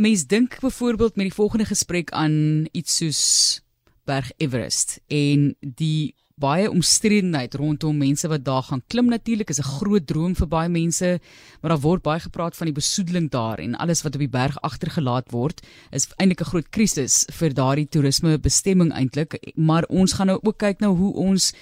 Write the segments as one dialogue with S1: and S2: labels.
S1: Mens dink byvoorbeeld met die volgende gesprek aan iets soos Berg Everest en die baie omstredenheid rondom mense wat daar gaan klim natuurlik is 'n groot droom vir baie mense maar daar word baie gepraat van die besoedeling daar en alles wat op die berg agtergelaat word is eintlik 'n groot krisis vir daardie toerisme bestemming eintlik maar ons gaan nou ook kyk nou hoe ons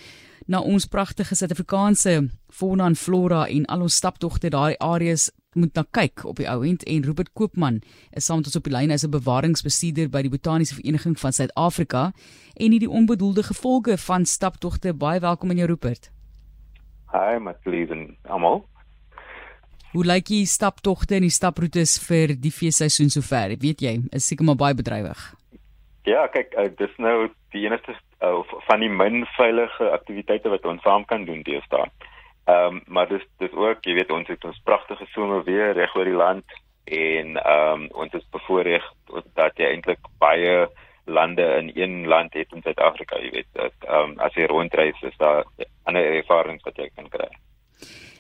S1: na ons pragtige Suid-Afrikaanse fauna en flora en al ons staptogte daai areas moet na kyk op die ou end en Robert Koopman is saam met ons op die lyn as 'n bewaringsbestuurder by die Botaniese Vereniging van Suid-Afrika en nie die onbedoelde gevolge van staptogte baie welkom in jou Rupert.
S2: Hi, Matlies en almal.
S1: Hoe lyk die staptogte en die staproetes vir die feesseisoen sover? Weet jy, is seker maar baie bedrywig.
S2: Ja, kyk, uh, dis nou die enigste uh, van die min veilige aktiwiteite wat ons saam kan doen deesdae. Ehm um, maar dis dis ook, jy weet ons het ons pragtige somer weer reg oor die land en ehm um, ons is bevoorreg dat jy eintlik baie lande in een land het in Suid-Afrika, jy weet. Ehm um, as jy rondreis is daar ander ervarings wat jy kan kry.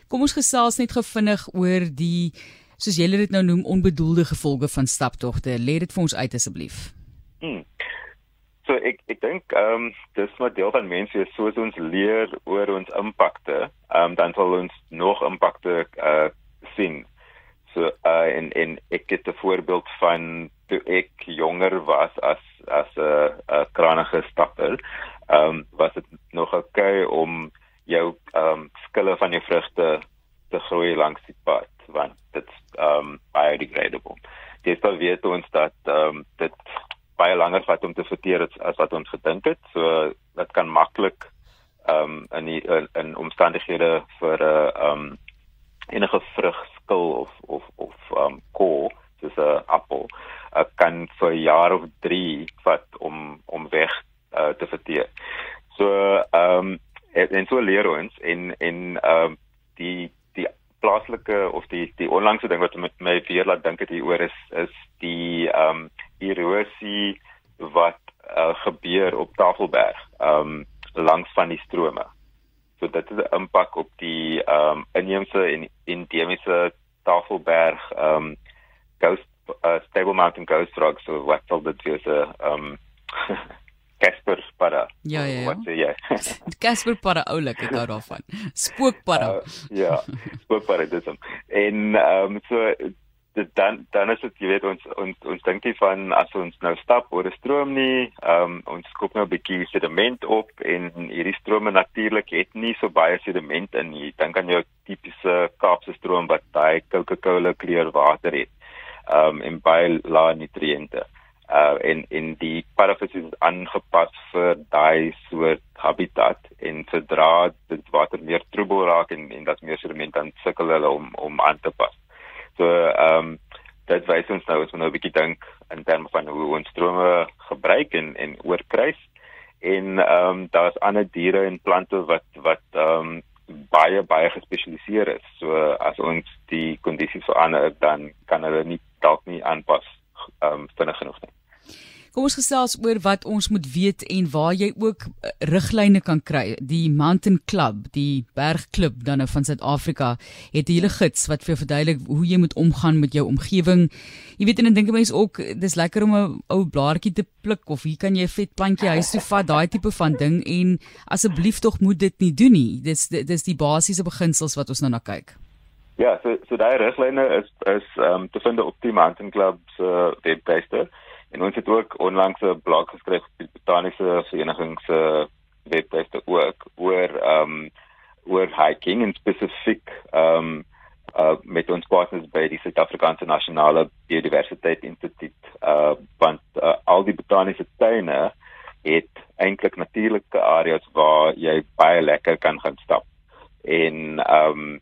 S1: Kom ons gesels net gevinnig oor die soos julle dit nou noem onbedoelde gevolge van staptogte. Lê dit vir ons uit asseblief. Hmm.
S2: So ek ek dink ehm um, dis maar deel van mense soos ons leer oor ons impakte, ehm um, dan sal ons nog impakte uh sien. So uh en en ek het 'n voorbeeld van toe ek jonger was as as 'n uh, uh, kranige stapper. Ehm um, was dit nog oukei okay om jou ehm um, skille van jou vrugte te groei langs die pad want dit's ehm um, biodegradable. Dit sou weet ons dat vat om te verteer as, as wat ons gedink het. So dit kan maklik ehm um, in die in, in omstandighede vir 'n uh, ehm um, enige vrugskil of of of ehm um, kool soos 'n appel uh, kan vir jaar of 3 vat om om weg uh, te verteer. So ehm um, en, en so leer ons en en ehm um, die die plaaslike of die die onlangse ding wat met my weer laat dink het hieroor is is die ehm um, erosie wat uh, gebeur op Tafelberg, um langs van die strome. So dit het 'n impak op die um inheemse en endemiese Tafelberg um ghost uh, stable mountain ghost frog so wat sal dit wees 'n um Casper para.
S1: Ja ja. Wat sê jy? Casper para oulik ek hou daarvan. Spookpara. Uh,
S2: ja. Spookpara dis hom. En um so dit dan dan is dit jy weet ons ons ons dink nie van as ons nou stap oor 'n stroom nie, ehm um, ons skop nou 'n bietjie sediment op en hierdie strome natuurlik het nie so baie sediment in nie. Dink aan jou tipiese Kaapse stroom wat daai Coca-Cola kleur water het. Ehm um, en baie lae nutriënte. Uh en in die parafisis is aangepas vir daai soort habitat en sodra dit water meer troebel raak en en dat meer sediment dan sukkel hulle om om aan te pas. So ehm um, dit wys ons nou as ons nou 'n bietjie dink in terme van hoe ons strome gebruik en en oorkruis en ehm um, daar's ander diere en plante wat wat ehm um, baie baie gespesialiseer is. So as ons die kondisies verander dan kan hulle nie dalk nie aanpas ehm um, vinnig genoeg nie.
S1: Kom ons gesels oor wat ons moet weet en waar jy ook eh, riglyne kan kry. Die Mountain Club, die bergklub dan nou van Suid-Afrika, het 'n hele gids wat vir jou verduidelik hoe jy moet omgaan met jou omgewing. Jy weet en dan dink mense ook dis lekker om 'n ou blaartjie te pluk of hier kan jy 'n vet plantjie huis toe vat, daai tipe van ding en asseblief tog moet dit nie doen nie. Dis dis die basiese beginsels wat ons nou na kyk.
S2: Ja, so so daai riglyne is is ehm um, te vind op die Mountain Club se uh, webtuiste. En ons het ook onlangs 'n blog geskryf op die botaniese vereniging se webtuiste ook oor ehm um, oor hiking en spesifiek ehm um, uh met ons partners by die Suid-Afrikaanse Nasionale Biodiversiteit Instituut uh want uh, al die botaniese tuine het eintlik natuurlike areas waar jy baie lekker kan gaan stap. En ehm um,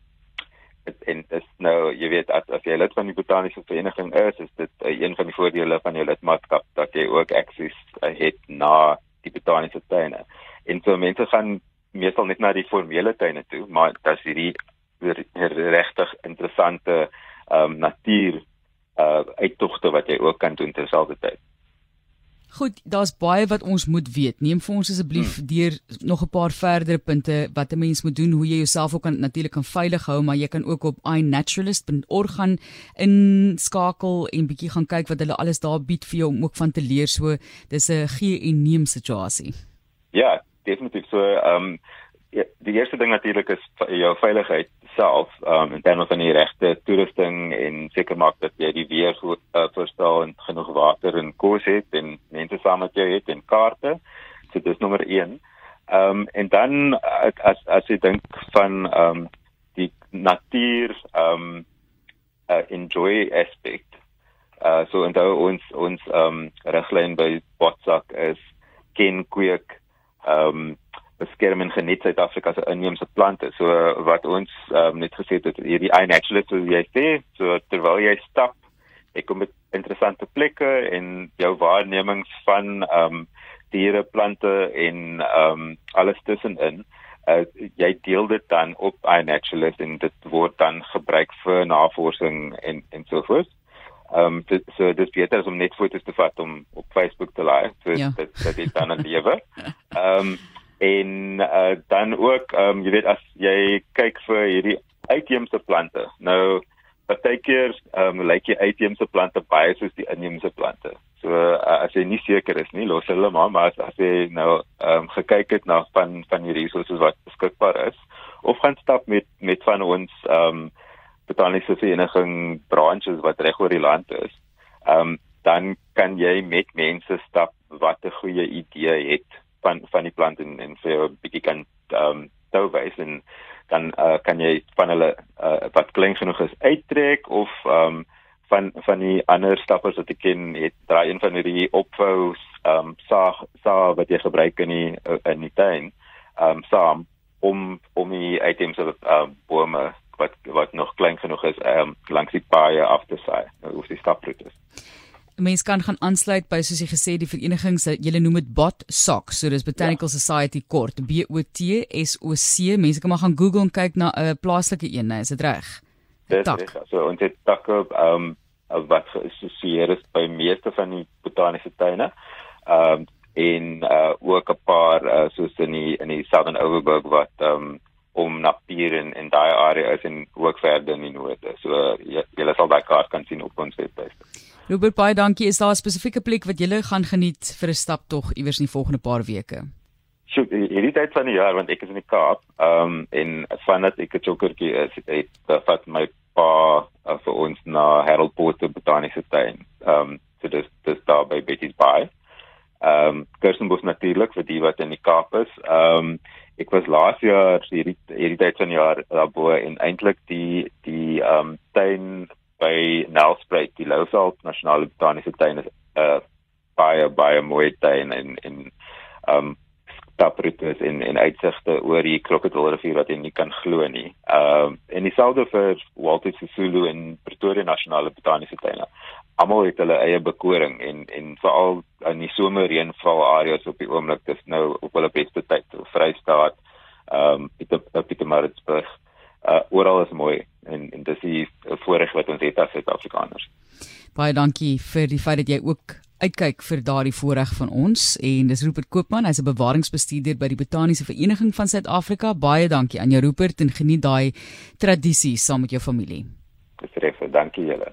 S2: en dis nou jy weet as as jy lid van die botaniese vereniging is is dit uh, een van die voordele van jou lidmaatskap dat jy ook akses uh, het na die botaniese tuine. En so mense gaan meestal net na die formele tuine toe maar dis hierdie regtig interessante ehm um, natuur uh uittogte wat jy ook kan doen terselfdertyd
S1: Goed, daar's baie wat ons moet weet. Neem vir ons asseblief hmm. deur nog 'n paar verdere punte wat 'n mens moet doen, hoe jy jouself ook kan natuurlik kan veilig hou, maar jy kan ook op iNaturalist.org gaan inskakel en bietjie gaan kyk wat hulle alles daar bied vir jou om ook van te leer. So dis 'n gee en neem situasie.
S2: Ja, definitief so ehm um, die eerste ding natuurlik is jou veiligheid self um, in terme van die regte toerusting en seker maak dat jy die weer goed uh, verstaan en genoeg water en kos het en mense saam met jou het en kaarte. So dis nommer 1. Ehm um, en dan as as jy dink van ehm um, die natuur ehm um, uh, enjoy aspect. Uh so dan ons ons ehm um, riglyn by Botsak is ken kweek ehm um, beskerm en geniet Suid-Afrika se inheemse plante. So wat ons um, net gesê het hierdie iNaturalist so jy sê, so terwyl jy stap, ek kom met interessante plekke en jou waarnemings van ehm um, diere, plante en ehm um, alles tussenin. Uh, jy deel dit dan op iNaturalist en dit word dan gebruik vir navorsing en en so voort. Ehm um, so dis beter as om net foto's te vat om op Facebook te laai. So ja. dit dit is dan 'n lewe. Ehm um, en uh, dan ook ehm um, jy weet as jy kyk vir hierdie uitheemse plante nou partykeer ehm um, lyk jy uitheemse plante baie soos die inheemse plante. So uh, as jy nie seker is nie los hulle maar maar as, jy nou ehm um, gekyk het na van van hierdie resources wat beskikbaar is of gaan stap met met van ons ehm um, botaniese vereniging branches wat reg oor die land is ehm um, dan kan jy met mense stap wat 'n goeie idee het van van die plant en en vir 'n bietjie kan ehm um, toe wys en dan uh, kan jy van hulle uh, wat klein genoeg is uittrek of ehm um, van van die ander stappers wat ek ken het draai een van hierdie opvou ehm um, saag saag wat jy gebruik in die in die tuin ehm um, saam om om die items ehm uh, bome wat wat nog klein genoeg is ehm um, langs die paaie af te saai. Of die staproetes
S1: mense kan gaan aansluit by soos jy gesê die verenigings julle noem dit Bot Sock. So dis Botanical ja. Society kort B O T S O C. Mense kan maar gaan Google en kyk na 'n uh, plaaslike een is dit reg?
S2: Dis reg. So ons het takke um wat geassosieer is by meeste van die botaniese tuine. Um en uh, ook 'n paar uh, soos in die in die Southern Overberg wat um om na Pier en en daai area is en ook verder in die noorde. So uh, jy, jy sal daai kaart kan sien op ons webwerf
S1: Robert baie dankie. Is daar 'n spesifieke plek wat jy gaan geniet vir 'n stap tog iewers in die volgende paar weke?
S2: So, hierdie tyd van die jaar want ek is in die Kaap, ehm um, en vandat ek 'n chokkertjie is, het ek vat my pa uh, vir ons na Harold Potter Botaniese Tuin. Ehm um, so dis dis daar by Betty's Bay. Ehm um, Kersenbos natuurlik vir die wat in die Kaap is. Ehm um, ek was laas jaar hierdie hierdie tyd van die jaar daarbo en eintlik die die ehm um, tuin Nelspruit, die Lousalt Nasionale Botaniese Tuin is 'n uh, baie baie mooi tuin en en um taproetes en en uitsigte oor die Krokodil rivier wat jy nie kan glo nie. Um en dieselfde vir Walter Sisulu en Pretoria Nasionale Botaniese Tuin. Almal het hulle eie bekoring en en veral in die somerreënval areas op die oomblik dis nou op hulle beste tyd. Vrystaat, um Pieter Pietermaritzburg, uh oral is mooi en en dis die voorreg wat ons het as Suid-Afrikaners.
S1: Baie dankie vir die feit dat jy ook uitkyk vir daardie voorreg van ons en dis Rupert Koopman, hy's 'n bewaringsbestuurder by die Botaniese Vereniging van Suid-Afrika. Baie dankie aan jou Rupert en geniet daai tradisie saam met jou familie.
S2: Dis reg, dankie julle.